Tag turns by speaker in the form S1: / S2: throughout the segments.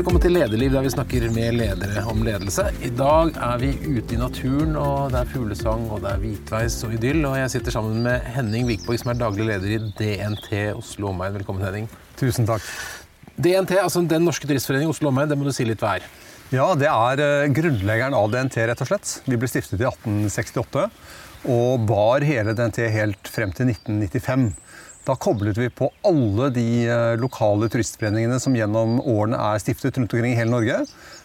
S1: Velkommen til Lederliv, der vi snakker med ledere om ledelse. I dag er vi ute i naturen, og det er fuglesang, og det er hvitveis og idyll. Og jeg sitter sammen med Henning Vikborg, som er daglig leder i DNT Oslo Omegn. Velkommen, Henning.
S2: Tusen takk.
S1: DNT, altså Den norske turistforening Oslo Omegn, det må du si litt hva er?
S2: Ja, det er eh, grunnleggeren av DNT, rett og slett. Vi ble stiftet i 1868 og bar hele DNT helt frem til 1995. Da koblet vi på alle de eh, lokale turistforeningene som gjennom årene er stiftet rundt omkring i hele Norge.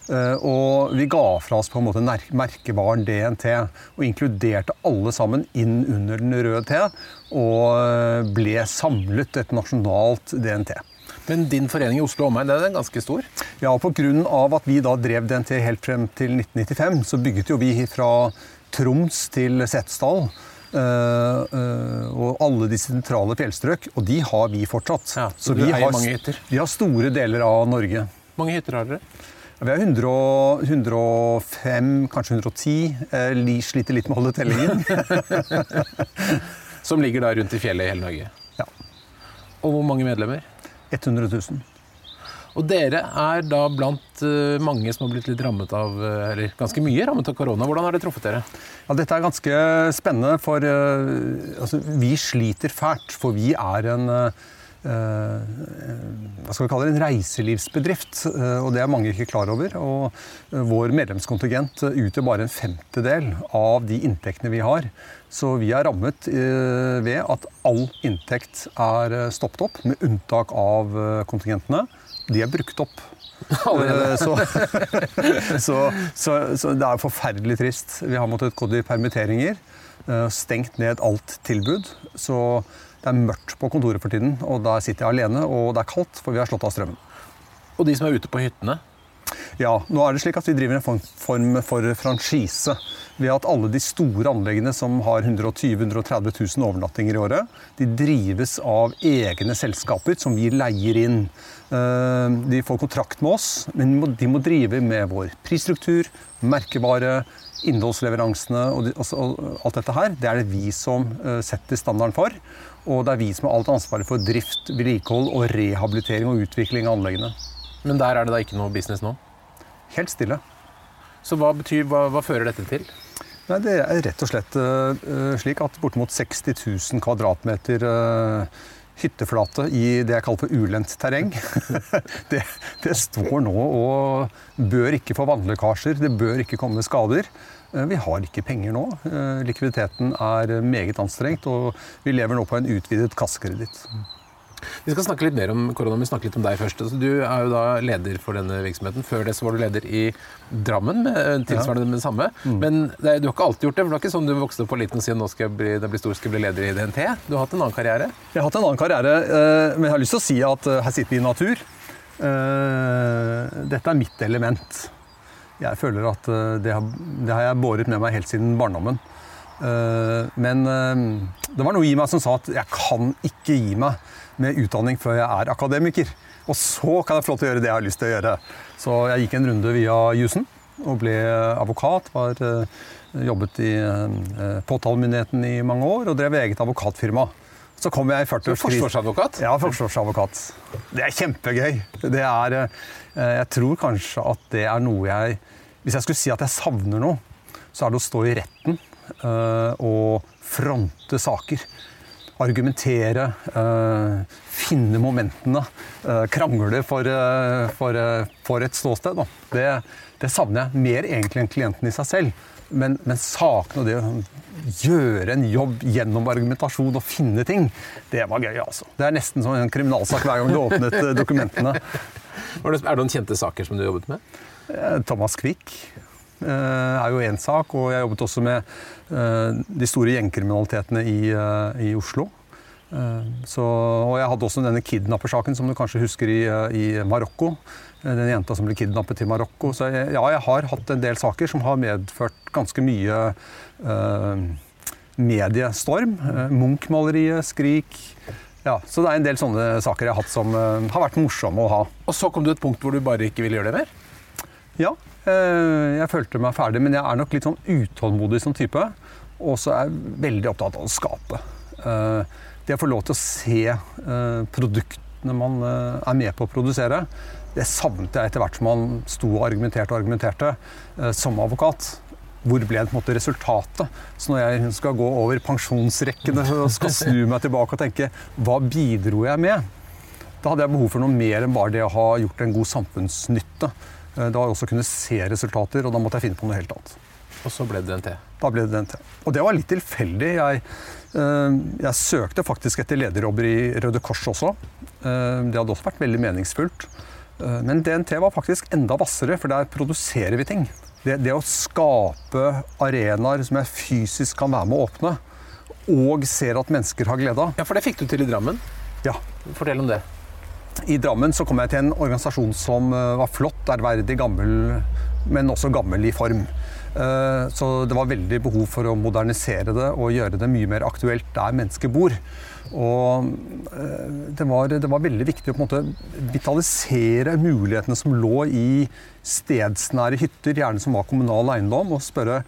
S2: Eh, og vi ga fra oss på en måte merkevaren DNT, og inkluderte alle sammen inn under den røde T, og eh, ble samlet et nasjonalt DNT.
S1: Men din forening i Oslo og Omegn den er ganske stor?
S2: Ja, pga. at vi da drev DNT helt frem til 1995, så bygget jo vi fra Troms til Setesdal. Uh, uh, og alle de sentrale fjellstrøk, og de har vi fortsatt.
S1: Ja, så, så vi, har, mange hytter?
S2: vi har store deler av Norge.
S1: mange hytter har dere?
S2: Vi har 100, 105, kanskje 110. Jeg sliter litt med å holde tellingen.
S1: Som ligger da rundt i fjellet i hele Norge?
S2: Ja.
S1: Og hvor mange medlemmer?
S2: 100 000.
S1: Og dere er da blant eh, mange som har blitt litt rammet av, eh, eller ganske mye rammet av korona. Hvordan har det truffet dere?
S2: Ja, dette er ganske spennende, for uh, altså, vi sliter fælt. For vi er en hva skal vi kalle det, en reiselivsbedrift, og det er mange ikke klar over. Og vår medlemskontingent utgjør bare en femtedel av de inntektene vi har. Så vi er rammet ved at all inntekt er stoppet opp, med unntak av kontingentene de er brukt opp. Eh, så, så, så, så, det er forferdelig trist. Vi har måttet gå i permitteringer. Eh, stengt ned alt tilbud. Så det er mørkt på kontoret for tiden. Og der sitter jeg alene, og det er kaldt, for vi har slått av strømmen.
S1: Og de som er ute på hyttene?
S2: Ja, nå er det slik at vi driver en form for franchise. Ved at alle de store anleggene som har 120 000-130 000 overnattinger i året, de drives av egne selskaper som vi leier inn. Eh, de får kontrakt med oss, men de må drive med vår prisstruktur, merkevare, innholdsleveransene og, alt dette her. Det er det vi som eh, setter standarden for. Og det er vi som har alt ansvaret for drift, vedlikehold og rehabilitering og utvikling av anleggene.
S1: Men der er det da ikke noe business nå?
S2: Helt stille.
S1: Så hva, betyr, hva, hva fører dette til?
S2: Nei, det er rett og slett uh, slik at bortimot 60 000 kvadratmeter hytteflate i det jeg kaller for ulendt terreng. det, det, står nå og bør ikke få vannlekkasjer, det bør ikke komme skader. Uh, vi har ikke penger nå. Likviditeten er meget anstrengt, og vi lever nå på en utvidet kassekreditt.
S1: Vi skal snakke litt mer om korona, men snakke litt om deg først. Altså, du er jo da leder for denne virksomheten. Før det så var du leder i Drammen, med, eh, tilsvarende med det samme. Mm. Men det, du har ikke alltid gjort det. for Det var ikke sånn du vokste opp på liten og sier nå skal jeg bli, det blir stor, skal jeg bli leder i DNT. Du har hatt en annen karriere?
S2: Jeg har hatt en annen karriere, eh, men jeg har lyst til å si at eh, her sitter vi i natur. Dette er mitt element. Jeg føler at det har, det har jeg båret med meg helt siden barndommen. Men det var noe i meg som sa at jeg kan ikke gi meg med utdanning før jeg er akademiker. Og så kan jeg få lov til å gjøre det jeg har lyst til å gjøre. Så jeg gikk en runde via jussen og ble advokat. Var, eh, jobbet i eh, påtalemyndigheten i mange år og drev eget advokatfirma. Så kom jeg i 40
S1: Forsvarsadvokat?
S2: Ja, forsvarsadvokat. Det er kjempegøy. Det er, eh, jeg tror kanskje at det er noe jeg Hvis jeg skulle si at jeg savner noe, så er det å stå i retten og fronte saker argumentere, uh, finne momentene, uh, krangle for, uh, for, for, et ståsted. Det, det, savner jeg mer egentlig enn klienten i seg selv. Men, men sakene og det å gjøre en jobb gjennom argumentasjon og finne ting, det var gøy, altså. Det er nesten som en kriminalsak hver gang du åpnet dokumentene.
S1: Er det noen kjente saker som du jobbet med?
S2: Thomas Quick er jo én sak, og jeg jobbet også med Eh, de store gjengkriminalitetene i, eh, i Oslo. Eh, så, og jeg hadde også denne kidnappersaken som du kanskje husker i, i Marokko. Den jenta som ble kidnappet i Marokko. Så jeg, ja, jeg har hatt en del saker som har medført ganske mye eh, mediestorm. Munch-maleriet, Skrik. Ja, så det er en del sånne saker jeg har hatt som eh, har vært morsomme å ha.
S1: Og så kom du et punkt hvor du bare ikke ville gjøre det mer?
S2: Ja, Eh, jeg følte meg ferdig, men jeg er nok litt sånn utålmodig som type. Og så er jeg veldig opptatt av å skape. Eh, det å få lov til å se eh, produktene man eh, er med på å produsere, det savnet jeg etter hvert som man sto og argumenterte og argumenterte eh, som advokat. Hvor ble det på en måte resultatet? Så når jeg skal gå over pensjonsrekkene og skal snu meg tilbake og tenke hva bidro jeg med? Da hadde jeg behov for noe mer enn bare det å ha gjort en god samfunnsnytte. Eh, da har jeg også kunnet se resultater, og da måtte jeg finne på noe helt annet.
S1: Og så ble det DNT.
S2: Da ble det DNT. Og det var litt tilfeldig. Jeg, eh, jeg søkte faktisk etter lederjobber i Røde Kors også. Eh, det hadde også vært veldig meningsfullt. Eh, men DNT var faktisk enda hvassere, for der produserer vi ting. Det, det, å skape arenaer som jeg fysisk kan være med å åpne, og ser at mennesker har glede av.
S1: Ja, For det fikk du til i Drammen.
S2: Ja.
S1: Fortell om det.
S2: I Drammen så kom jeg til en organisasjon som var flott, ærverdig, gammel, men også gammel i form. Eh, så det var veldig behov for å modernisere det og gjøre det mye mer aktuelt der mennesker bor. Og eh, det var, det var veldig viktig å på en måte vitalisere mulighetene som lå i stedsnære hytter, gjerne som var kommunal eiendom, og spørre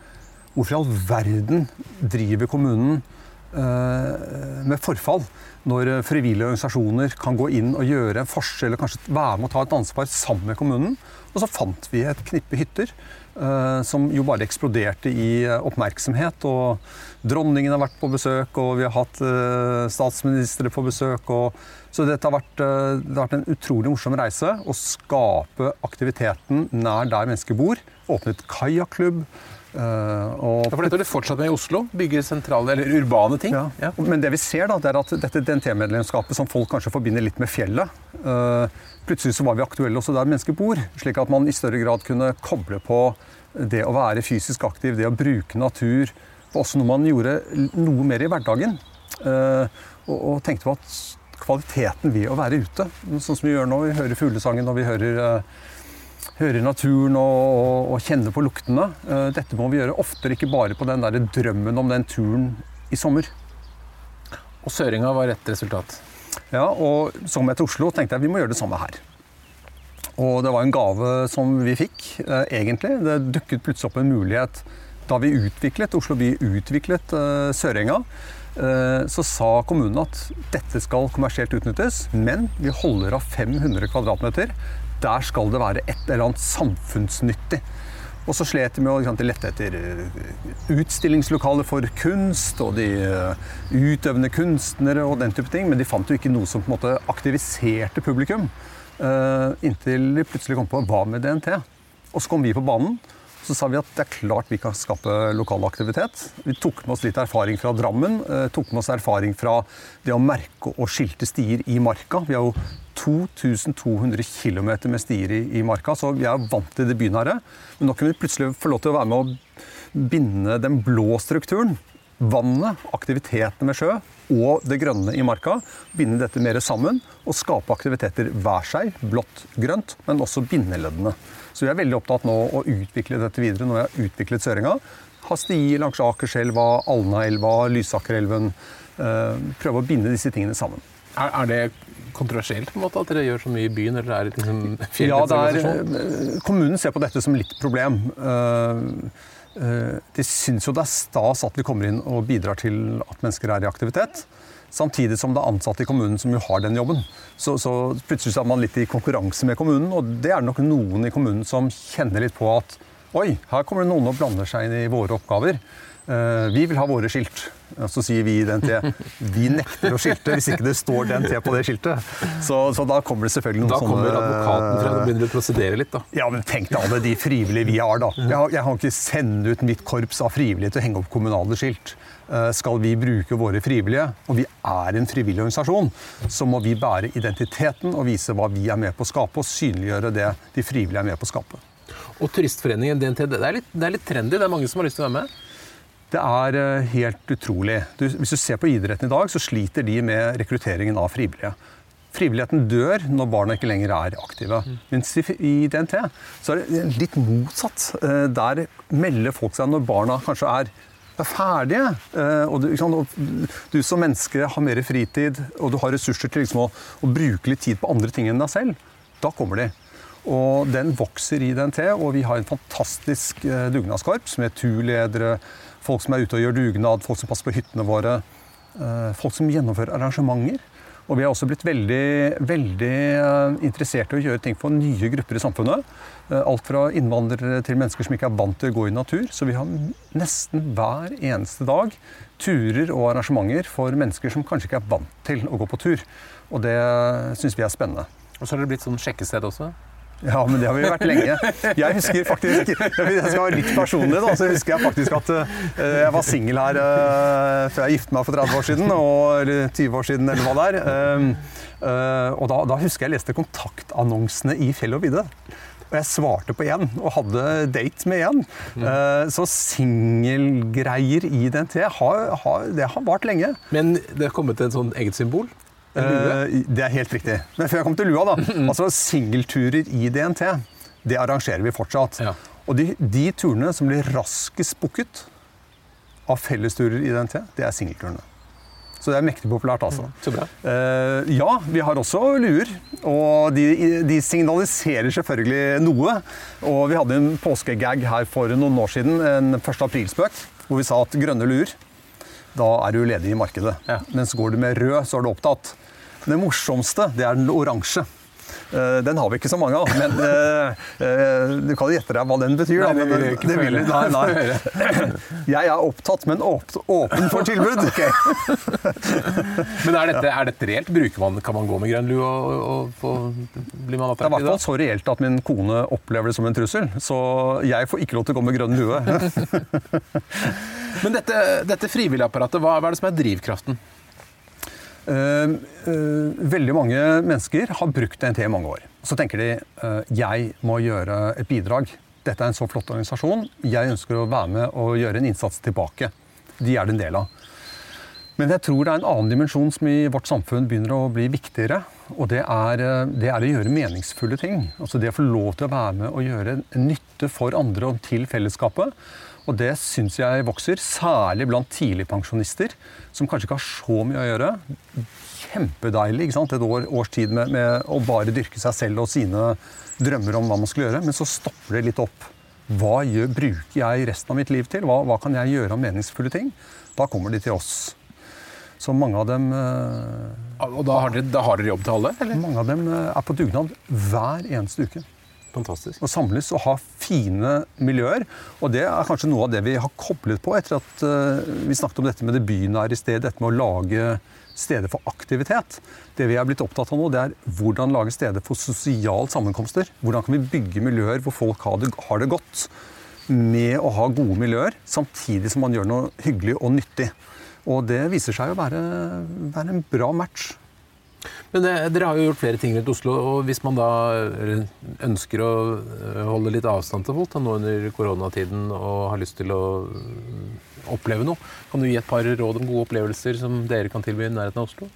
S2: hvorfor i all verden driver kommunen eh, med forfall? Når frivillige organisasjoner kan gå inn og gjøre en forskjell og kanskje være med å ta et ansvar sammen med kommunen. Og så fant vi et knippe hytter Eh, som jo bare eksploderte i eh, oppmerksomhet. Og dronningen har vært på besøk, og vi har hatt eh, statsministre på besøk. Så dette har vært, det har vært en utrolig morsom reise å skape aktiviteten nær der mennesker bor. Åpnet kajakklubb.
S1: Uh, ja, for dette har det fortsatt med i Oslo? Bygge sentrale eller urbane ting?
S2: Ja. ja. Men det vi ser, da, det er at dette DNT-medlemskapet som folk kanskje forbinder litt med fjellet uh, Plutselig så var vi aktuelle også der mennesker bor, slik at man i større grad kunne koble på det å være fysisk aktiv, det å bruke natur. Også noe man gjorde noe mer i hverdagen. Og, og, tenkte på at kvaliteten ved å være ute, sånn som vi gjør nå, vi hører fuglesangen og vi hører høre naturen og, og, og, kjenne på luktene. Uh, dette må vi gjøre oftere, ikke bare på den der drømmen om den turen i sommer.
S1: Og Søringa var rett resultat?
S2: Ja, og så kom jeg til Oslo og tenkte jeg vi må gjøre det samme her. Og det var en gave som vi fikk, uh, egentlig. Det dukket plutselig opp en mulighet da vi utviklet Oslo by utviklet uh, Sørenga. Så sa kommunen at dette skal kommersielt utnyttes, men vi holder av 500 kvadratmeter der skal det være et eller annet samfunnsnyttig. Og så slet de med å lette etter eh, utstillingslokaler for kunst og de uh, utøvende kunstnere og den type ting, men de fant jo ikke noe som på en måte aktiviserte publikum. Uh, inntil de plutselig kom på hva med DNT? Og så kom vi på banen. Så sa vi at det er klart vi kan skape lokal aktivitet. Vi tok med oss litt erfaring fra Drammen. Tok med oss erfaring fra det å merke og skilte stier i marka. Vi har jo 2200 km med stier i, i, marka, så vi er vant til det bynære. Men nå kan vi plutselig få lov til å være med å binde den blå strukturen. Vannet, aktivitetene med sjø og det grønne i marka. Binde dette mer sammen og skape aktiviteter hver seg, blått, grønt, men også bindeleddene. Så vi er veldig opptatt nå å utvikle dette videre. Når vi har utviklet Søringa, ha stier langs Akerselva, Alnaelva, Lysakerelven. Eh, prøve å binde disse tingene sammen.
S1: Er det kontroversielt på en måte at dere gjør så mye i byen? eller er det liksom
S2: Ja, er, eh, Kommunen ser på dette som litt problem. Uh, uh, de syns jo det er stas at vi kommer inn og bidrar til at mennesker er i aktivitet. Samtidig som det er ansatte i kommunen som jo har den jobben. Så, så plutselig er man litt i konkurranse med kommunen, og det er nok noen i kommunen som kjenner litt på at oi, her kommer det noen og blander seg inn i våre oppgaver. Uh, vi vil ha våre skilt. Så sier vi i DNT vi nekter å skilte hvis ikke det står DNT på det skiltet. Så, så da kommer det selvfølgelig noen
S1: sånne Da kommer advokaten fra og begynner å prosedere litt, da.
S2: Ja, men tenk deg alle de frivillige vi har, da. Jeg, jeg kan ikke sende ut mitt korps av frivillige til å henge opp kommunale skilt. Uh, skal vi bruke våre frivillige, og vi er en frivillig organisasjon, så må vi bære identiteten og vise hva vi er med på å skape, og synliggjøre det de frivillige er med på å skape.
S1: Og Turistforeningen DNT, det er litt, det er litt trendy? Det er mange som har lyst til å være med?
S2: Det er eh, helt utrolig. Du, hvis du ser på idretten i dag, så sliter de med rekrutteringen av frivillige. Frivilligheten dør når barna ikke lenger er aktive. Mens i DNT så er det litt motsatt. Eh, der melder folk seg når barna kanskje er, er ferdige. Eh, og du, og du, som menneske har mer fritid og du har ressurser til liksom å, å, bruke litt tid på andre ting enn deg selv. Da kommer de. Og den vokser i DNT, og vi har en fantastisk dugnadskorps med turledere folk som er ute og gjør dugnad, folk som passer på hyttene våre. Eh, folk som gjennomfører arrangementer. Og vi har også blitt veldig, veldig eh, interessert i å gjøre ting for nye grupper i samfunnet. Eh, Alt fra innvandrere til mennesker som ikke er vant til å gå i natur. Så vi har nesten hver eneste dag turer og arrangementer for mennesker som kanskje ikke er vant til å gå på tur. Og det syns vi er spennende.
S1: Og så har det blitt sånn sjekkested også.
S2: Ja, men det har vi vært lenge. Jeg husker faktisk Jeg skal være litt personlig, da. Så husker jeg faktisk at eh, jeg var singel her eh, før jeg giftet meg for 30 år siden. Og, eller 20 år siden, eller hva det er. Um, eh, og da, da husker jeg leste kontaktannonsene i Fjell og vidde. Og jeg svarte på én, og hadde date med én. Uh, så singelgreier i DNT, har, har, det har vart lenge.
S1: Men det har kommet til et sånn eget symbol.
S2: Eh, Det er helt riktig. Men før jeg kom til lua, da. Altså singelturer i DNT, det arrangerer vi fortsatt.
S1: Ja.
S2: Og de, de turene som blir raskest booket av fellesturer i DNT, det er singelturene. Så det er mektig populært, altså.
S1: Så bra.
S2: Eh, ja, vi har også luer. Og de, de signaliserer selvfølgelig noe. Og vi hadde en påskegag her for noen år siden, en 1. aprilspøk, hvor vi sa at grønne luer, da er du ledig i markedet.
S1: Ja.
S2: Mens går du med rød, så er du opptatt. Det morsomste, det er den oransje. Eh, Den har vi ikke så mange av, men eh, eh, du kan gjette deg hva den betyr.
S1: Nei, det vil ikke
S2: det vil- Nei, nei. Jeg er opptatt, men åp- åpen for tilbud.
S1: Men er dette, er dette reelt? Bruker man, kan man gå med grønn lue og, og og, blir man
S2: Det er i hvert fall så reelt at min kone opplever det som en trussel. Så jeg får ikke lov til å gå med grønn lue.
S1: Men dette, dette frivilligapparatet, hva, hva er det som er drivkraften?
S2: Uh, uh, veldig mange mennesker har brukt DNT i mange år. Så tenker de uh, jeg må gjøre et bidrag. Dette er en så flott organisasjon. Jeg ønsker å være med og gjøre en innsats tilbake. De er det en del av. Men jeg tror det er en annen dimensjon som i vårt samfunn begynner å bli viktigere. Og det er, eh, det er å gjøre meningsfulle ting. Altså det å få lov til å være med og gjøre nytte for andre og til fellesskapet. Og det syns jeg vokser, særlig blant tidligpensjonister, som kanskje ikke har så mye å gjøre. Kjempedeilig ikke sant? et år, års tid med, med å bare dyrke seg selv og sine drømmer om hva man skulle gjøre. Men så stopper det litt opp. Hva gjør, bruker jeg resten av mitt liv til? Hva, hva kan jeg gjøre av meningsfulle ting? Da kommer de til oss. Så mange av dem, eh,
S1: Og da har dere, da har dere jobb til alle? eller?
S2: mange av dem eh, er på dugnad hver eneste uke.
S1: Fantastisk.
S2: og samles og ha fine miljøer. Og det er kanskje noe av det vi har koblet på etter at eh, vi snakket om dette med det bynære i sted, dette med å lage steder for aktivitet. Det vi er blitt opptatt av nå, det er hvordan lage steder for sosiale sammenkomster. Hvordan kan vi bygge miljøer hvor folk har det, har det godt med å ha gode miljøer, samtidig som man gjør noe hyggelig og nyttig. Og det viser seg å være, være en bra match.
S1: Men det, dere har jo gjort flere ting rundt Oslo, og hvis man da eh, ønsker å eh, holde litt avstand til folk da, nå under koronatiden og har lyst til å eh, oppleve noe, kan du gi et par råd om gode opplevelser som dere kan tilby i nærheten av Oslo?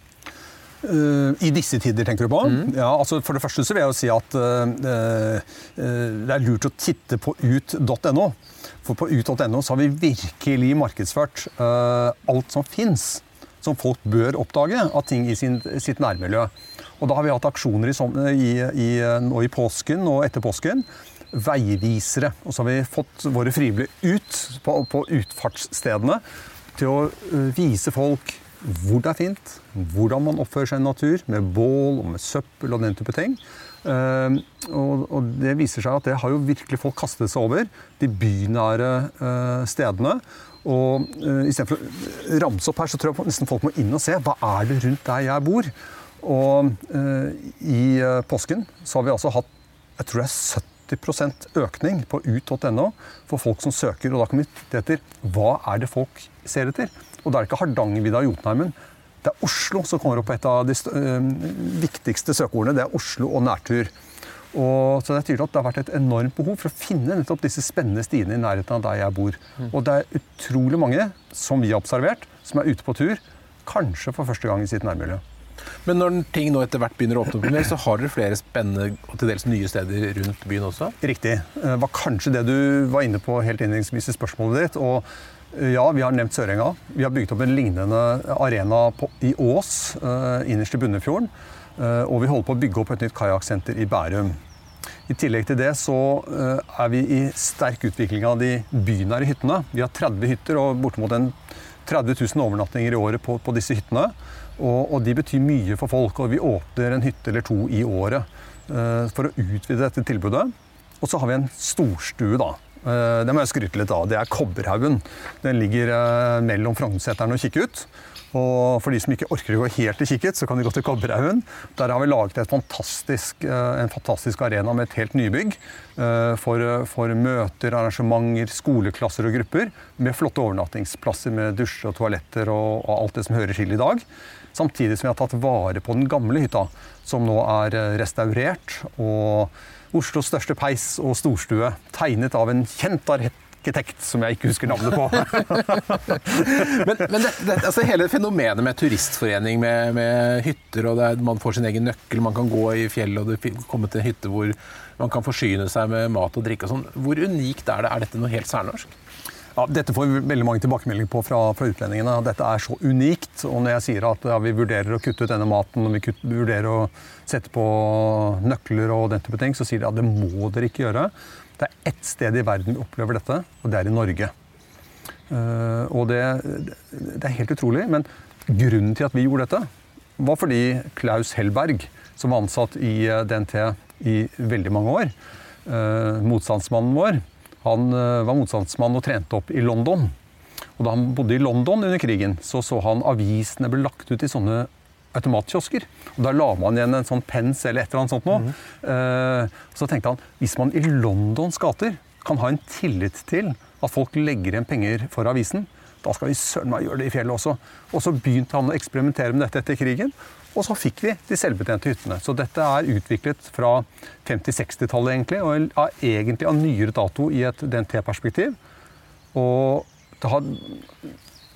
S2: Eh, I disse tider, tenker du på? Ja, altså For det første så vil jeg jo si at uh, uh, det er lurt å titte på ut.no. For på ut.no så har vi virkelig markedsført uh, alt som fins, som folk bør oppdage av ting i sin, sitt nærmiljø. Og da har vi hatt aksjoner i, i, i, i påsken og etter påsken. Veivisere. Og så har vi fått våre frivillige ut på, på utfartsstedene til å eh, vise folk hvor det er fint, hvordan man oppfører seg i natur, med bål og med søppel og den type ting. Uh, og, og det viser seg at det har jo virkelig folk kastet seg over, de bynære uh, stedene. Og uh, istedenfor å ramse opp her, så tror jeg nesten folk må inn og se hva er det rundt der jeg bor. Og uh, i uh, påsken så har vi altså hatt jeg tror det er 70% økning på ut.no for folk som søker. Og da kan vi titte etter hva er det folk ser etter. Og da er det ikke Hardangervidda og Jotunheimen. Det er Oslo som kommer opp på et av de st- viktigste søkeordene. Det er Oslo og nærtur. Og, så det er tydelig at det har vært et enormt behov for å finne nettopp disse spennende stiene i nærheten av der jeg bor. Og det er utrolig mange, som vi har observert, som er ute på tur, kanskje for første gang i sitt nærmiljø.
S1: Men når ting nå etter hvert begynner å åpne opp mer, så har dere flere spennende og til dels nye steder rundt byen også?
S2: Riktig. Det var kanskje det du var inne på helt innledningsvis i spørsmålet ditt. Og eh, ja, vi har nevnt Sørenga. Vi har bygd opp en lignende arena på, i Ås, eh, innerst i Bunnefjorden. Eh, og vi holder på å bygge opp et nytt kajakksenter i Bærum. I tillegg til det så eh, er vi i sterk utvikling av de bynære hyttene. Vi har 30 hytter og bortimot 30 000 overnattinger i året på, på disse hyttene. Og, og de betyr mye for folk. Og vi åpner en hytte eller to i året uh, for å utvide dette tilbudet. Og så har vi en storstue, da. Uh, det må jeg skryte litt av. Det er Kobberhaugen. Den ligger uh, mellom Frognerseteren og Kikkut. Og for de som ikke orker å gå helt til kikkert, så kan de gå til Kobberhaugen. Der har vi laget fantastisk, en fantastisk arena med et helt nybygg. For, for, møter, arrangementer, skoleklasser og grupper. Med flotte overnattingsplasser med dusjer og toaletter og, og alt det som hører til i dag. Samtidig som vi har tatt vare på den gamle hytta, som nå er restaurert. og Oslos største peis og storstue, tegnet av en kjent arkitekt som jeg ikke husker navnet på.
S1: men, men det, det, altså hele fenomenet med turistforening med, med hytter, og er, man får sin egen nøkkel, man kan gå i fjellet og det kommer til en hytte hvor man kan forsyne seg med mat og drikke og sånn. Hvor unikt er det? Er dette noe helt særnorsk?
S2: Ja, dette får vi veldig mange tilbakemeldinger på fra, fra, utlendingene. Dette er så unikt. Og når jeg sier at ja, vi vurderer å kutte ut denne maten, og vi kutt, vurderer å sette på nøkler og den type ting, så sier de at det må dere ikke gjøre. Det er ett sted i verden vi opplever dette, og det er i Norge. Uh, og det, det, er helt utrolig. Men grunnen til at vi gjorde dette, var fordi Klaus Hellberg, som var ansatt i eh, DNT i veldig mange år, uh, motstandsmannen vår, han eh, var motstandsmann og trente opp i London. Og da han bodde i London under krigen, så så han avisene ble lagt ut i sånne automatkiosker. Og Da la man igjen en sånn pens eller et eller annet sånt noe. Mm. Uh, så tenkte han hvis man i Londons gater kan ha en tillit til at folk legger igjen penger for avisen, da skal vi søren meg gjøre det i fjellet også. Og så begynte han å eksperimentere med dette etter krigen. Og så fikk vi de selvbetjente hyttene. Så dette er utviklet fra 50-60-tallet, egentlig, og er egentlig av nyere dato i et DNT-perspektiv. Og det har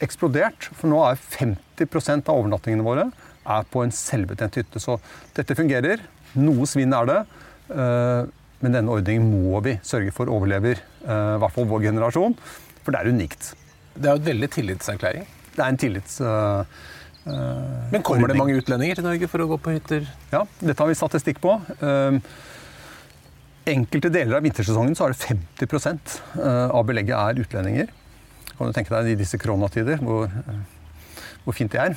S2: eksplodert, for nå er 50% av overnattingene våre er på en selvbetjent hytte. Så dette fungerer. Noe svinn er det. Eh, men denne ordningen må vi sørge for overlever, eh, i hvert fall vår generasjon. For det er unikt.
S1: Det er jo et veldig tillitserklæring.
S2: Det er en tillits...
S1: Uh, Men kommer det mange utlendinger til Norge for å gå på hytter?
S2: Ja, dette har vi statistikk på. Enkelte deler av vintersesongen så er det 50 uh, av belegget er utlendinger. Kan du tenke deg i disse koronatider hvor, hvor fint det er.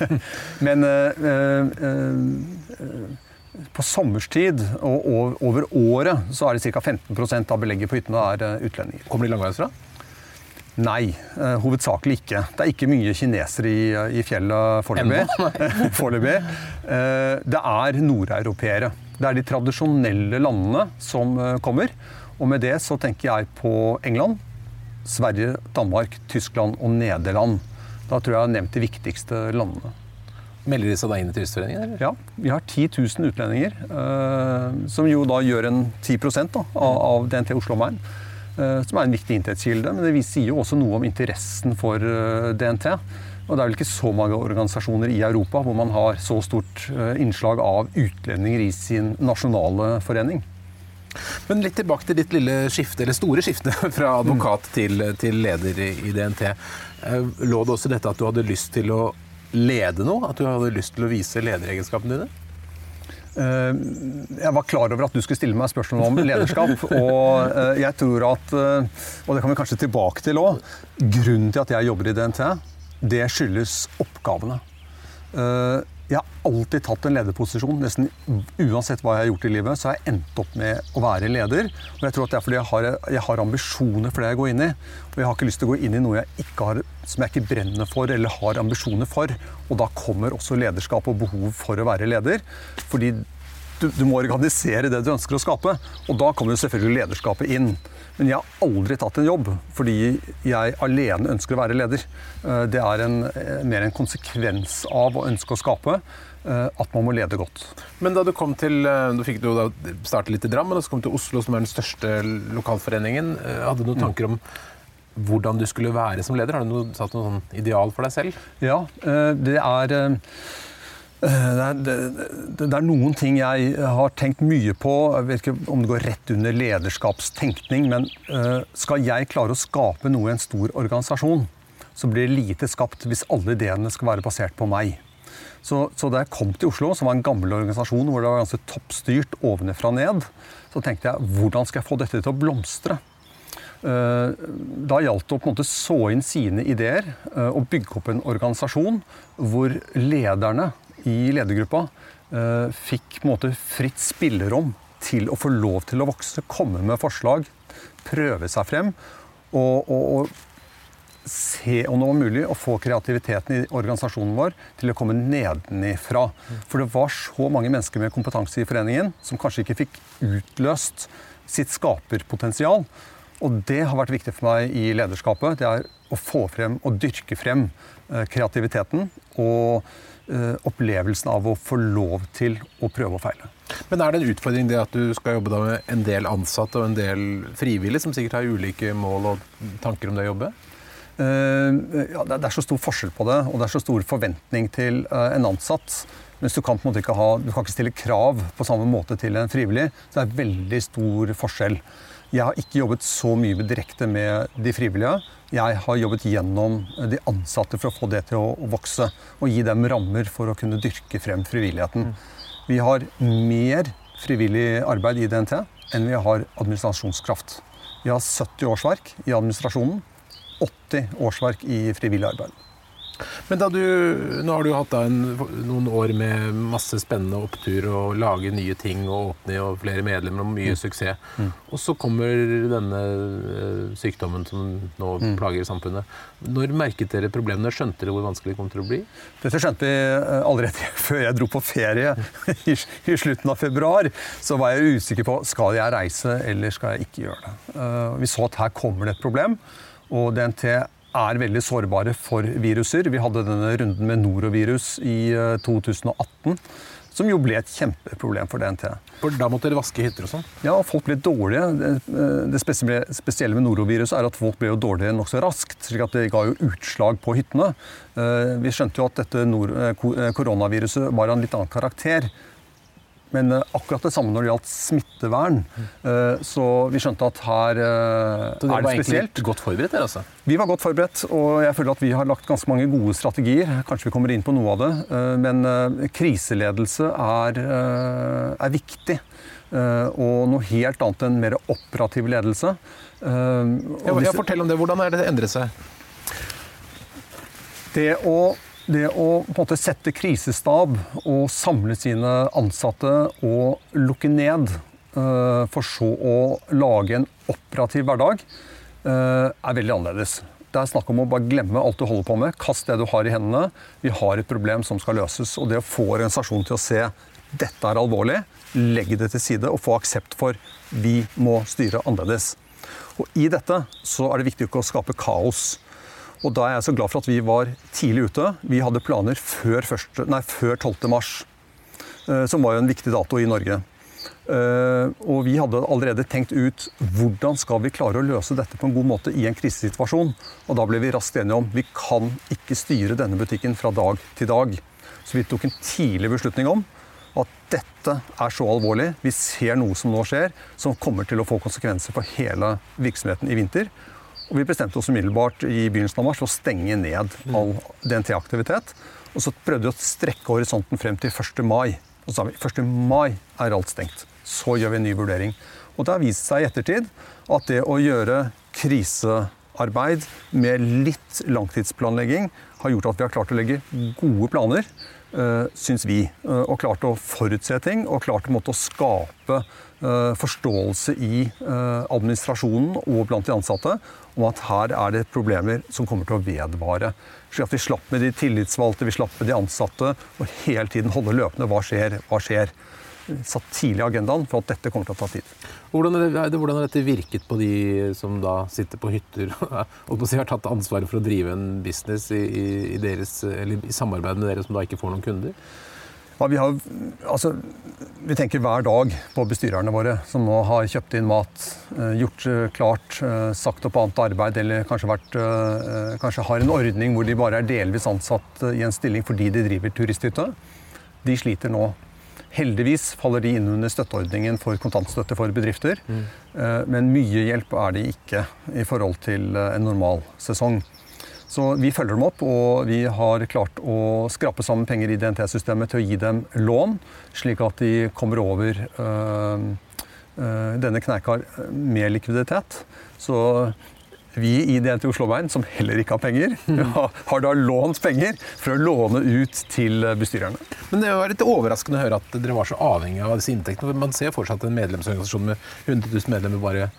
S2: Men på sommerstid og over året så er det ca. 15% av belegget på hyttene er utlendinger.
S1: Kommer de langveisfra?
S2: Nei, hovedsakelig ikke. Det er ikke mye kinesere i, i fjellet foreløpig. det er nordeuropeere. Det er de tradisjonelle landene som kommer. Og med det så tenker jeg på England, Sverige, Danmark, Tyskland og Nederland. Da tror jeg jeg har nevnt de viktigste landene.
S1: Melder de seg da inn i Turistforeningen?
S2: Ja, vi har 10 000 utlendinger. som jo da gjør en 10 da, av, av DNT Oslo-omegn. Eh, som er en viktig inntektskilde. Men det sier jo også noe om interessen for eh, DNT. Og det er vel ikke så mange organisasjoner i Europa hvor man har så stort eh, innslag av utlendinger i sin nasjonale forening.
S1: Men litt tilbake til ditt lille skifte, eller store skifte fra advokat mm. til, til, leder i DNT. Lå det også dette at du hadde lyst til å lede noe? At du hadde lyst til å vise lederegenskapene dine?
S2: Eh, jeg var klar over at du skulle stille meg spørsmål om lederskap. Og eh, jeg tror at, eh, og det kan vi kanskje tilbake til òg, grunnen til at jeg jobber i DNT, det skyldes oppgavene. Jeg har alltid tatt en lederposisjon. Nesten uansett hva jeg har gjort i livet, så har jeg endt opp med å være leder. Og jeg tror at det er fordi jeg har, jeg har ambisjoner for det jeg går inn i. Og jeg har ikke lyst til å gå inn i noe jeg har, som jeg ikke brenner for eller har ambisjoner for. Og da kommer også lederskap og behov for å være leder. Fordi du, du må organisere det du ønsker å skape. Og da kommer jo selvfølgelig lederskapet inn. Men jeg har aldri tatt en jobb fordi jeg alene ønsker å være leder. Eh, det er en, eh, mer en konsekvens av å ønske å skape eh, at man må lede godt.
S1: Men da du kom til Du fikk du starte litt i Drammen, og så kom til Oslo, som er den største lokalforeningen. Hadde du noen mm. tanker om hvordan du skulle være som leder? Har du noe, satt noe sånn ideal for deg selv?
S2: Ja, det er det er, det, det er, noen ting jeg har tenkt mye på. Jeg vet ikke om det går rett under lederskapstenkning, men uh, skal jeg klare å skape noe i en stor organisasjon, så blir det lite skapt hvis alle ideene skal være basert på meg. Så, så da jeg kom til Oslo, som var en gammel organisasjon hvor det var ganske toppstyrt ovenfra ned, så tenkte jeg hvordan skal jeg få dette til å blomstre? Da gjaldt det å på en måte så inn sine ideer og bygge opp en organisasjon hvor lederne i ledergruppa fikk på en måte fritt spillerom til å få lov til å vokse, komme med forslag, prøve seg frem. Og, og, og se om det var mulig å få kreativiteten i organisasjonen vår til å komme nedenifra. For det var så mange mennesker med kompetanse i foreningen som kanskje ikke fikk utløst sitt skaperpotensial. Og det har vært viktig for meg i lederskapet. Det er å få frem og dyrke frem eh, kreativiteten og eh, opplevelsen av å få lov til å prøve og feile.
S1: Men er det en utfordring det at du skal jobbe med en del ansatte og en del frivillige, som sikkert har ulike mål og tanker om det å jobbe?
S2: Eh, ja, det er så stor forskjell på det, og det er så stor forventning til eh, en ansatt. Mens du kan på en måte ikke, ha, du kan ikke stille krav på samme måte til en frivillig. Så det er veldig stor forskjell. Jeg har ikke jobbet så mye direkte med de frivillige. Jeg har jobbet gjennom de ansatte for å få det til å vokse. Og gi dem rammer for å kunne dyrke frem frivilligheten. Vi har mer frivillig arbeid i DNT enn vi har administrasjonskraft. Vi har 70 årsverk i administrasjonen 80 årsverk i frivillig arbeid.
S1: Men da du, Nå har du hatt en, noen år med masse spennende opptur og lage nye ting og åpne og flere medlemmer og mye mm. suksess. Mm. Og så kommer denne eh, sykdommen som nå mm. plager samfunnet. Når merket dere problemene? Skjønte dere hvor vanskelig det kom til å bli?
S2: Dette skjønte vi eh, allerede før jeg dro på ferie i, i slutten av februar. Så var jeg usikker på skal jeg reise eller skal jeg ikke gjøre det. Uh, vi så at her kommer det et problem. Og DNT er veldig sårbare for viruser. Vi hadde denne runden med norovirus i 2018. Eh, som jo ble et kjempeproblem for DNT.
S1: For Da måtte dere vaske hytter og sånn?
S2: Ja, folk ble dårlige. Det spesielle med noroviruset er at folk ble jo dårlige nokså raskt. slik at det ga jo utslag på hyttene. Eh, vi skjønte jo at dette eh, koronaviruset var av en litt annen karakter. Men uh, akkurat det samme når det gjaldt smittevern. Uh, så vi skjønte at her uh,
S1: er det spesielt. Så dere var egentlig godt forberedt? Der, altså?
S2: Vi var godt forberedt, og jeg føler at vi har lagt ganske mange gode strategier. Kanskje vi kommer inn på noe av det. men kriseledelse er, er viktig. og noe helt annet enn mer operativ ledelse.
S1: ja, ja, fortell om det. Hvordan er det det endret seg?
S2: Det å det å på en måte sette krisestab og samle sine ansatte og lukke ned, uh, for så å lage en operativ hverdag, uh, er veldig annerledes. Det er snakk om å bare glemme alt du holder på med. Kast det du har i hendene. Vi har et problem som skal løses. Og det å få organisasjonen til å se dette er alvorlig, legge det til side og få aksept for vi må styre annerledes. Og I dette så er det viktig ikke å skape kaos. Og da er jeg så glad for at vi var tidlig ute. Vi hadde planer før, første, nei, før 12. mars, eh, som var jo en viktig dato i Norge. Uh, og vi hadde allerede tenkt ut hvordan skal vi klare å løse dette på en god måte i en krisesituasjon. Og da ble vi raskt enige om vi kan ikke styre denne butikken fra dag til dag. Så vi tok en tidlig beslutning om at dette er så alvorlig, vi ser noe som nå skjer, som kommer til å få konsekvenser for hele virksomheten i vinter. Og vi bestemte oss umiddelbart i begynnelsen av mars å stenge ned all DNT-aktivitet. Og så prøvde vi å strekke horisonten frem til 1. mai. Og så sa vi 1. mai er alt stengt. Så gjør vi en ny vurdering. Og det har vist seg i ettertid at det å gjøre krisearbeid med litt langtidsplanlegging har gjort at vi har klart å legge gode planer, uh, syns vi. Uh, og klart å forutse ting og klart å skape forståelse i administrasjonen og blant de ansatte om at her er det problemer som kommer til å vedvare. Slik at vi slapp med de tillitsvalgte, vi slapp med de ansatte, og hele tiden holde løpende hva skjer, hva skjer. Satt tidlig i agendaen for at dette kommer til å ta tid.
S1: Hvordan, det, hvordan har dette virket på de som da sitter på hytter og har tatt ansvaret for å drive en business i, i, deres, i samarbeid med dere som da ikke får noen kunder?
S2: Ja, vi, har, altså, vi, tenker hver dag på bestyrerne våre som nå har kjøpt inn mat, eh, gjort eh, klart, eh, sagt opp annet arbeid eller kanskje, vært, kanskje har en ordning hvor de bare er delvis ansatt i en stilling fordi de driver turisthytte. De sliter nå. Heldigvis faller de inn under støtteordningen for kontantstøtte for bedrifter. Mm. Men mye hjelp er de ikke i forhold til en normal sesong. Så vi følger dem opp, og vi har klart å skrape sammen penger i DNT-systemet til å gi dem lån, slik at de kommer over øh, Eh, denne kneika eh, likviditet. Så vi i DNT Oslobein, som heller ikke har penger, har da lånt penger for å låne ut til bestyrerne.
S1: Men det var litt overraskende å høre at dere var så avhengig av disse inntektene. Man ser fortsatt en medlemsorganisasjon med 100 000 medlemmer bare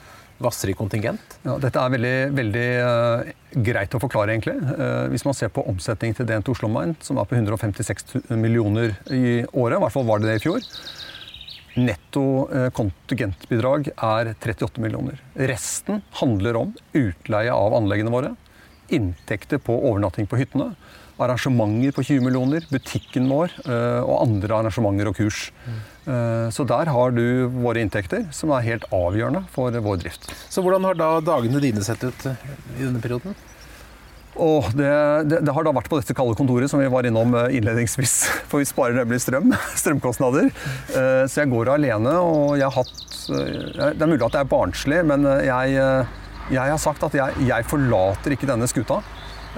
S1: vasser i kontingent.
S2: Ja, dette er veldig, veldig uh, greit å forklare, egentlig. Uh, hvis man ser på omsetningen til DNT Oslo Mine, som er på 156 millioner i året, i hvert fall var det det i fjor, Netto eh, kontingentbidrag er 38 millioner. Resten handler om utleie av anleggene våre, inntekter på overnatting på hyttene, arrangementer på 20 millioner, butikken vår og andre arrangementer og kurs. Mm. Så der har du våre inntekter, som er helt avgjørende for vår drift.
S1: Så hvordan har da dagene dine sett ut i denne perioden?
S2: Og det, det, det, har da vært på dette kalde kontoret som vi var innom eh, innledningsvis. For vi sparer nemlig strøm. Strømkostnader. Eh, så jeg går alene, og jeg har hatt eh, Det er mulig at det er barnslig, men jeg, jeg har sagt at jeg, jeg forlater ikke denne skuta.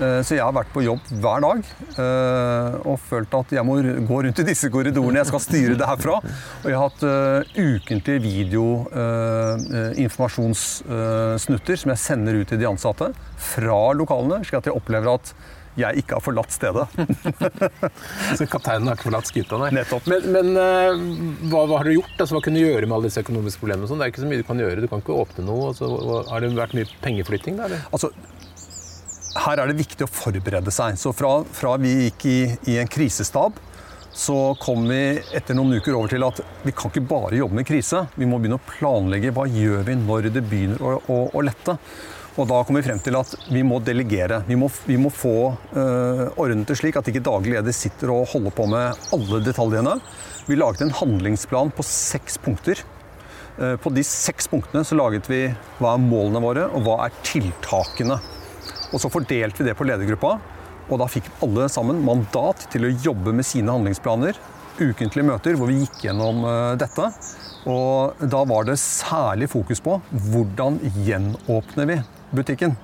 S2: Eh, så jeg har vært på jobb hver dag eh, og følt at jeg må gå rundt i disse korridorene. Jeg skal styre det herfra. Og jeg har hatt uh, ukentlige videoinformasjonssnutter som jeg sender ut til de ansatte fra lokalene, slik at jeg opplever at jeg ikke har forlatt stedet.
S1: så kapteinen har ikke forlatt skuta, nei.
S2: Nettopp.
S1: Men, men hva, hva, har du gjort? Altså, hva kunne du gjøre med alle disse økonomiske problemene? Sånn? Det er ikke så mye du kan gjøre. Du kan ikke åpne noe. Altså, har det vært mye pengeflytting? Da,
S2: altså, her er det viktig å forberede seg. Så fra, fra vi gikk i, i, en krisestab, så kom vi etter noen uker over til at vi kan ikke bare jobbe med krise. Vi må begynne å planlegge hva gjør vi når det begynner å, å, å lette. Og da kom vi frem til at vi må delegere. Vi må, vi må få øh, ordnet det slik at ikke daglig leder sitter og holder på med alle detaljene. Vi laget en handlingsplan på seks punkter. Uh, på de seks punktene så laget vi hva er målene våre, og hva er tiltakene. Og så fordelte vi det på ledergruppa, og da fikk alle sammen mandat til å jobbe med sine handlingsplaner. Ukentlige møter hvor vi gikk gjennom eh, dette. Og da var det særlig fokus på hvordan gjenåpner vi butikken.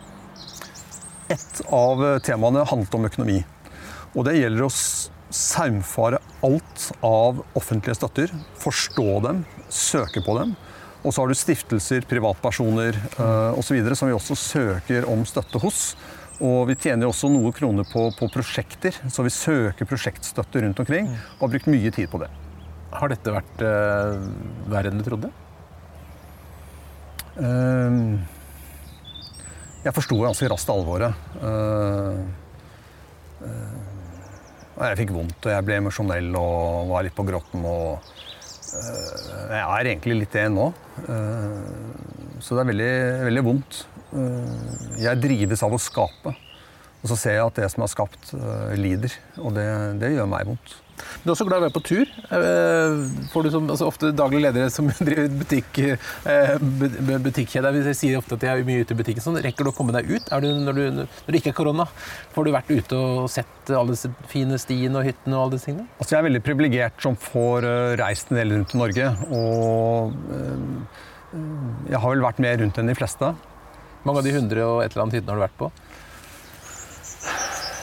S2: Et av temaene handlet om økonomi. Og det gjelder å saumfare alt av offentlige støtter. Forstå dem, søke på dem. Og så har du stiftelser, privatpersoner uh, osv. som vi også søker om støtte hos. Og vi tjener også noe kroner på, på, prosjekter, så vi søker prosjektstøtte rundt omkring. Og har brukt mye tid på det.
S1: Har dette vært uh, verre enn du trodde?
S2: Uh, jeg forsto ganske raskt alvoret. Uh, jeg fikk vondt, og jeg ble emosjonell og var litt på gråten. og Eh, jeg er egentlig litt det nå. Eh, så det er veldig, veldig vondt. Eh, jeg drives av å skape. Og så ser jeg at det som er skapt, lider. Og det, det gjør meg vondt.
S1: Du er også glad i å være på tur. Får du som, altså ofte daglige ledere som driver butikk, butikkjede, de sier ofte at de er mye ute i butikken. Sånn, rekker du å komme deg ut du, når, du, når, det ikke er korona? Får du vært ute og sett alle disse fine stiene og hyttene og alle disse tingene?
S2: Altså, jeg er veldig privilegert som får reist en del rundt i Norge. Og jeg har vel vært mer rundt enn de fleste.
S1: Mange av de hundre og et eller annet hyttene har du vært på?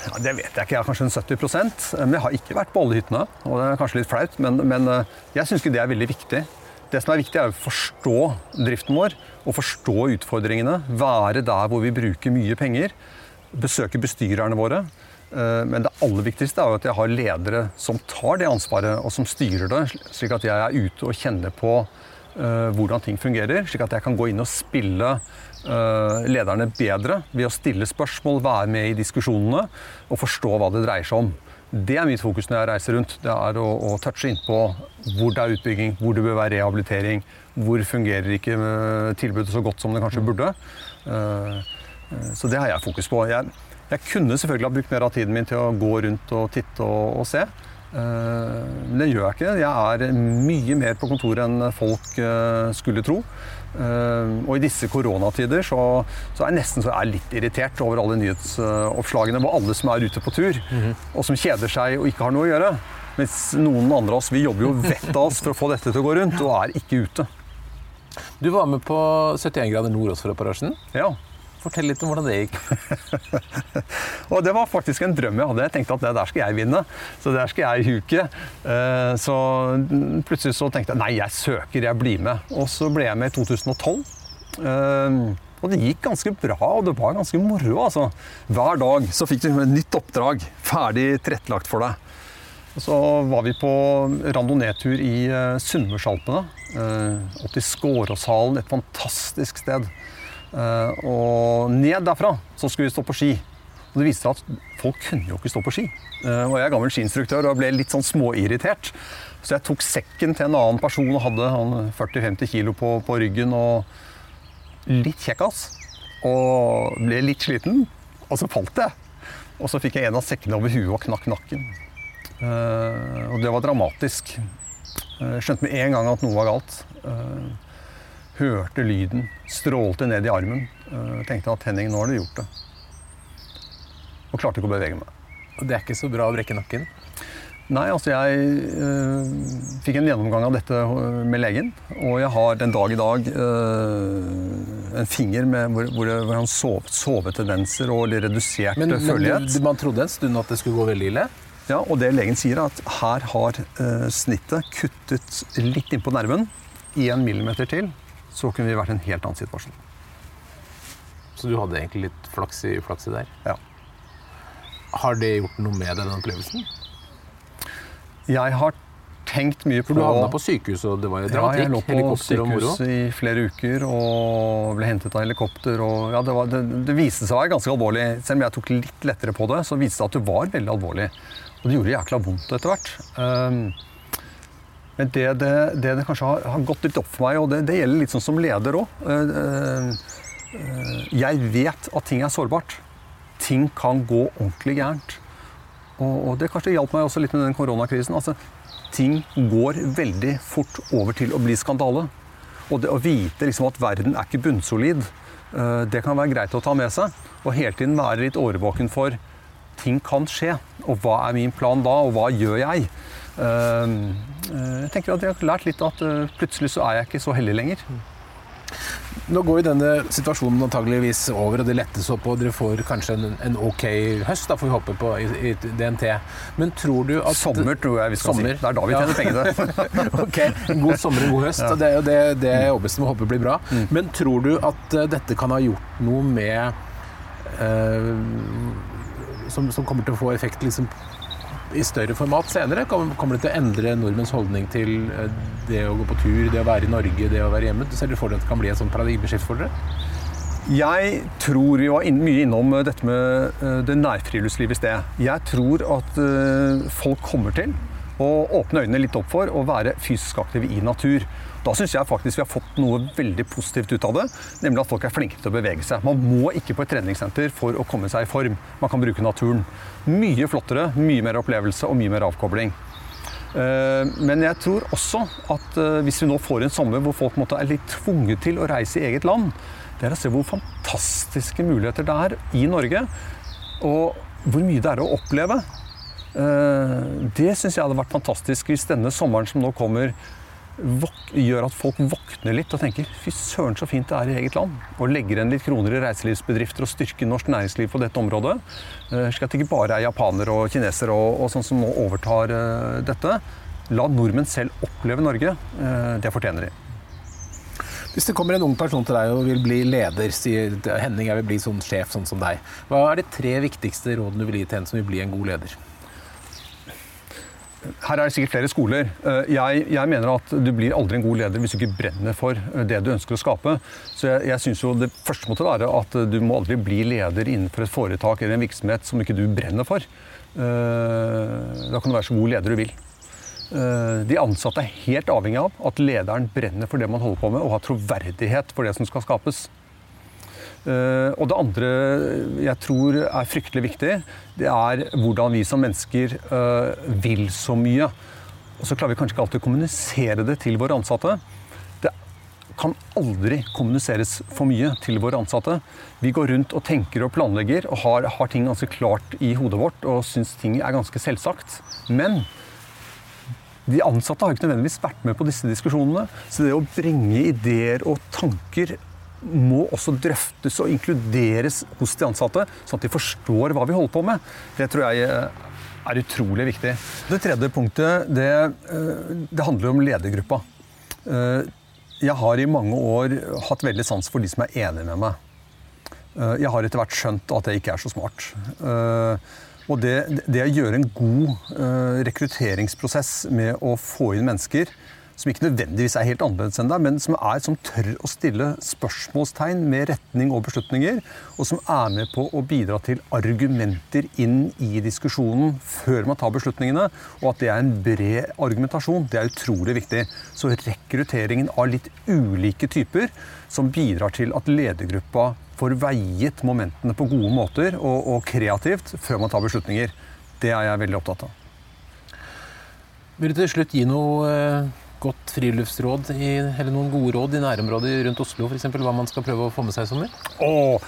S2: Ja, det vet jeg ikke. Jeg har kanskje en 70% Men jeg har ikke vært på alle hyttene. Og det er kanskje litt flaut, men, men eh, jeg syns ikke det er veldig viktig. Det som er viktig, er å forstå driften vår og forstå utfordringene. Være der hvor vi bruker mye penger. Besøke bestyrerne våre. Eh, men det aller viktigste er jo at jeg har ledere som tar det ansvaret og som styrer det, slik at jeg er ute og kjenner på eh, hvordan ting fungerer. Slik at jeg kan gå inn og spille lederne bedre ved å stille spørsmål, være med i diskusjonene og forstå hva det dreier seg om. Det er mitt fokus når jeg reiser rundt. Det er å, å touche innpå hvor det er utbygging, hvor det bør være rehabilitering, hvor fungerer ikke eh, tilbudet så godt som det kanskje burde. Eh, så det har jeg fokus på. Jeg, jeg kunne selvfølgelig ha brukt mer av tiden min til å gå rundt og titte og, og se. Men det gjør jeg ikke. Jeg er mye mer på kontoret enn folk skulle tro. Eh, og i disse koronatider så, så er jeg nesten så jeg er litt irritert over alle nyhetsoppslagene hvor alle som er ute på tur, mm -hmm. og som kjeder seg og ikke har noe å gjøre. Mens noen andre av oss vi jobber jo vettet av oss for å få dette til å gå rundt, og er ikke ute.
S1: Du var med på 71 grader nord også for operasjonen.
S2: Ja.
S1: Fortell litt om hvordan det gikk.
S2: Og det var faktisk en drøm jeg hadde. Jeg tenkte at det der skal jeg vinne. Så der skal jeg huke. Eh, så plutselig så tenkte jeg nei, jeg søker, jeg blir med. Og så ble jeg med i 2012. Eh, og det gikk ganske bra, og det var ganske moro. altså. Hver dag så fikk du et nytt oppdrag ferdig tilrettelagt for deg. Og så var vi på randonee-tur i uh, Sunnmørsalpene. Opp til Skåråshallen, et fantastisk sted. Uh, og ned derfra så skulle vi stå på ski. Og det viste seg at folk kunne jo ikke stå på ski. Uh, og jeg er gammel skiinstruktør og ble litt sånn småirritert. Så jeg tok sekken til en annen person og hadde 40-50 kilo på, på ryggen. og litt kjekkas og ble litt sliten. Og så falt jeg. Og så fikk jeg en av sekkene over huet og knakk nakken. Uh, og det var dramatisk. Jeg skjønte med en gang at noe var galt. Hørte lyden, strålte ned i armen. Uh, tenkte at Henning, nå har du gjort det. Og klarte ikke å bevege meg.
S1: Og det er ikke så bra å brekke nakken?
S2: Nei, altså jeg øh, fikk en gjennomgang av dette med legen. Og jeg har den dag i dag øh, en finger med, hvor, hvor, hvor han sov, sovetendenser og redusert men, følelighet.
S1: Men man trodde en stund at det skulle gå veldig ille?
S2: Ja, og det legen sier, er at her har øh, snittet kuttet litt innpå nerven. Én millimeter til, så kunne vi vært i en helt annen situasjon.
S1: Så du hadde egentlig litt flaks i flakset der?
S2: Ja.
S1: Har det gjort noe med deg, den opplevelsen?
S2: Jeg har tenkt mye på
S1: For du havna på sykehus, og det var jo dramatikk?
S2: Ja, jeg lå på sykehus i flere uker og ble hentet av helikopter. Og, ja, det, var, det, det, viste seg å være ganske alvorlig. Selv om jeg tok litt lettere på det, så viste det at det var veldig alvorlig. Og det gjorde jækla vondt etter hvert. Um, men det det, det det, kanskje har, har, gått litt opp for meg, og det, det gjelder litt sånn som leder òg uh, uh, Jeg vet at ting er sårbart. Ting kan gå ordentlig gærent. Og, og det kanskje hjalp meg også litt med den koronakrisen. Altså, ting går veldig fort over til å bli skandale. Og det å vite liksom, at verden er ikke bunnsolid, det kan være greit å ta med seg. Og hele tiden være litt årvåken for ting kan skje. Og hva er min plan da, og hva gjør jeg? Uh, jeg tenker at jeg har lært litt at uh, plutselig så er jeg ikke så heldig lenger.
S1: Nå går jo denne situasjonen antageligvis over, og det lettes opp, og dere får kanskje en, en ok høst, da får vi håpe på i, i, DNT. Men tror du at
S2: Sommer, tror jeg vi skal sommer. si. Det er da vi tjener ja. pengene.
S1: ok, En god sommer, og god høst. Ja. Det er jo det, det jeg overbevist håper blir bra. Mm. Men tror du at uh, dette kan ha gjort noe med uh, som, som, kommer til å få effekt liksom, i større format senere? Kommer det til å endre nordmenns holdning til eh, det å gå på tur, det å være i Norge, det å være hjemme? Ser dere for dere at det kan bli et sånt paradigmeskift for dere?
S2: Jeg tror vi var mye innom eh, dette med eh, det nærfriluftslivet i sted. Jeg tror at folk kommer til å åpne øynene litt opp for å være fysisk aktive i natur. Da syns jeg faktisk vi har fått noe veldig positivt ut av det. Nemlig at folk er flinke til å bevege seg. Man må ikke på et treningssenter for å komme seg i form. Man kan bruke naturen. Mye flottere, mye mer opplevelse og mye mer avkobling. Eh, men jeg tror også at eh, hvis vi nå får en sommer hvor folk er litt tvunget til å reise i eget land, det er å se hvor fantastiske muligheter det er i Norge. Og hvor mye det er å oppleve. Eh, det syns jeg hadde vært fantastisk hvis denne sommeren som nå kommer, gjør at folk våkner litt og tenker fy søren så fint det er i eget land. Og legger igjen litt kroner i reiselivsbedrifter og styrker norsk næringsliv på dette området. Uh, slik at det ikke bare er japanere og kinesere og, og sånn som nå overtar uh, dette. La nordmenn selv oppleve Norge. Uh, det fortjener de.
S1: Hvis det kommer en ung person til deg og vil bli leder, sier Henning jeg vil bli sånn sjef sånn som deg, hva er de tre viktigste rådene du vil gi til en som vil bli en god leder?
S2: Her er det sikkert flere skoler. Eh, jeg, jeg, mener at du blir aldri en god leder hvis du ikke brenner for eh, det du ønsker å skape. Så jeg, jeg synes jo Det første måtte være at du må aldri bli leder innenfor et foretak eller en virksomhet som ikke du brenner for. Eh, da kan du være så god leder du vil. De ansatte er helt avhengig av at lederen brenner for det man holder på med, og har troverdighet for det som skal skapes. Eh, og det andre jeg tror er fryktelig viktig, det er hvordan vi som mennesker eh, vil så mye. Og så klarer vi kanskje ikke alltid å kommunisere det til våre ansatte. Det kan aldri kommuniseres for mye til våre ansatte. Vi går rundt og tenker og planlegger og har, har ting ganske klart i hodet vårt og syns ting er ganske selvsagt. Men de ansatte har ikke nødvendigvis vært med på disse diskusjonene. Så det å bringe ideer og tanker må også drøftes og inkluderes hos de ansatte, sånn at de forstår hva vi holder på med. Det tror jeg eh, er utrolig viktig. Det tredje punktet det, eh, det handler om ledergruppa. Eh, jeg har i mange år hatt veldig sans for de som er enige med meg. Jeg har etter hvert skjønt at det ikke er så smart. Og det, det å gjøre en god rekrutteringsprosess med å få inn mennesker som ikke nødvendigvis er helt annerledes enn deg, men som er som tør å stille spørsmålstegn med retning og beslutninger, og som er med på å bidra til argumenter inn i diskusjonen før man tar beslutningene, og at det er en bred argumentasjon, det er utrolig viktig. Så rekrutteringen av litt ulike typer som bidrar til at ledergruppa får veiet momentene på gode måter og, og kreativt før man tar beslutninger, det er jeg veldig opptatt av.
S1: Vil du til slutt gi noe eh, godt friluftsråd i, eller noen gode råd i nærområdet rundt Oslo f.eks. Hva man skal prøve å få med seg i sommer?
S2: Åh,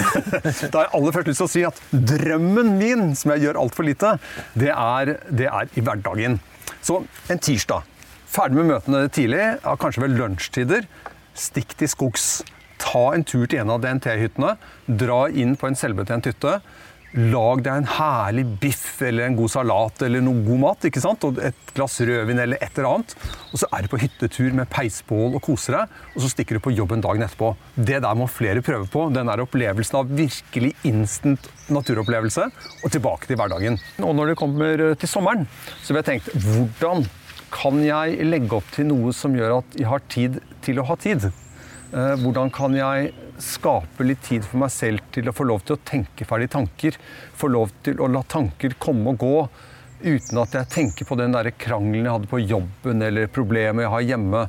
S2: da har jeg aller først lyst til å si at drømmen min, som jeg gjør altfor lite, det er, det er, i hverdagen. Så en tirsdag. Ferdig med møtene tidlig, ja, kanskje ved lunsjtider. Stikk til skogs. Ta en tur til en av DNT-hyttene. Dra inn på en selvbetjent hytte Lag deg en herlig biff eller en god salat eller noe god mat. ikke sant? Og et glass rødvin eller et eller annet. Og så er du på hyttetur med peisbål og koser deg. Og så stikker du på jobben dagen etterpå. Det der må flere prøve på. Den der opplevelsen av virkelig instant naturopplevelse. Og tilbake til hverdagen. Og når det kommer til sommeren, så vil jeg tenkt hvordan kan jeg legge opp til noe som gjør at jeg har tid til å ha tid? Eh, hvordan kan jeg skape litt tid for meg selv til å få lov til å tenke ferdig tanker? Få lov til å la tanker komme og gå uten at jeg tenker på den der krangelen jeg hadde på jobben eller problemet jeg har hjemme.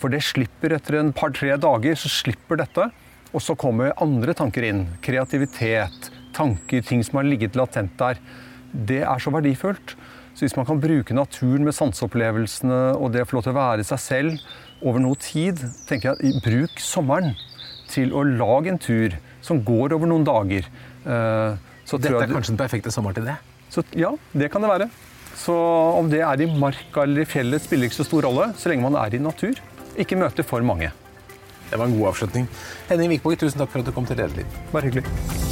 S2: For det slipper etter en par-tre dager. så slipper dette, Og så kommer andre tanker inn. Kreativitet, tanker, ting som har ligget latent der. Det er så verdifullt. Så hvis man kan bruke naturen med sanseopplevelsene og det å få lov til å være seg selv over noe tid, tenker jeg bruk sommeren til å lage en tur som går over noen dager.
S1: Eh, så Dette er kanskje den perfekte sommer til det?
S2: Så, ja, det kan det være. Så om det er i marka eller i fjellet, spiller ikke så stor rolle, så lenge man er i natur. Ikke møter for mange.
S1: Det var en god avslutning. Henning Vikborg, tusen takk for at du kom til Lederliv.
S2: Bare hyggelig.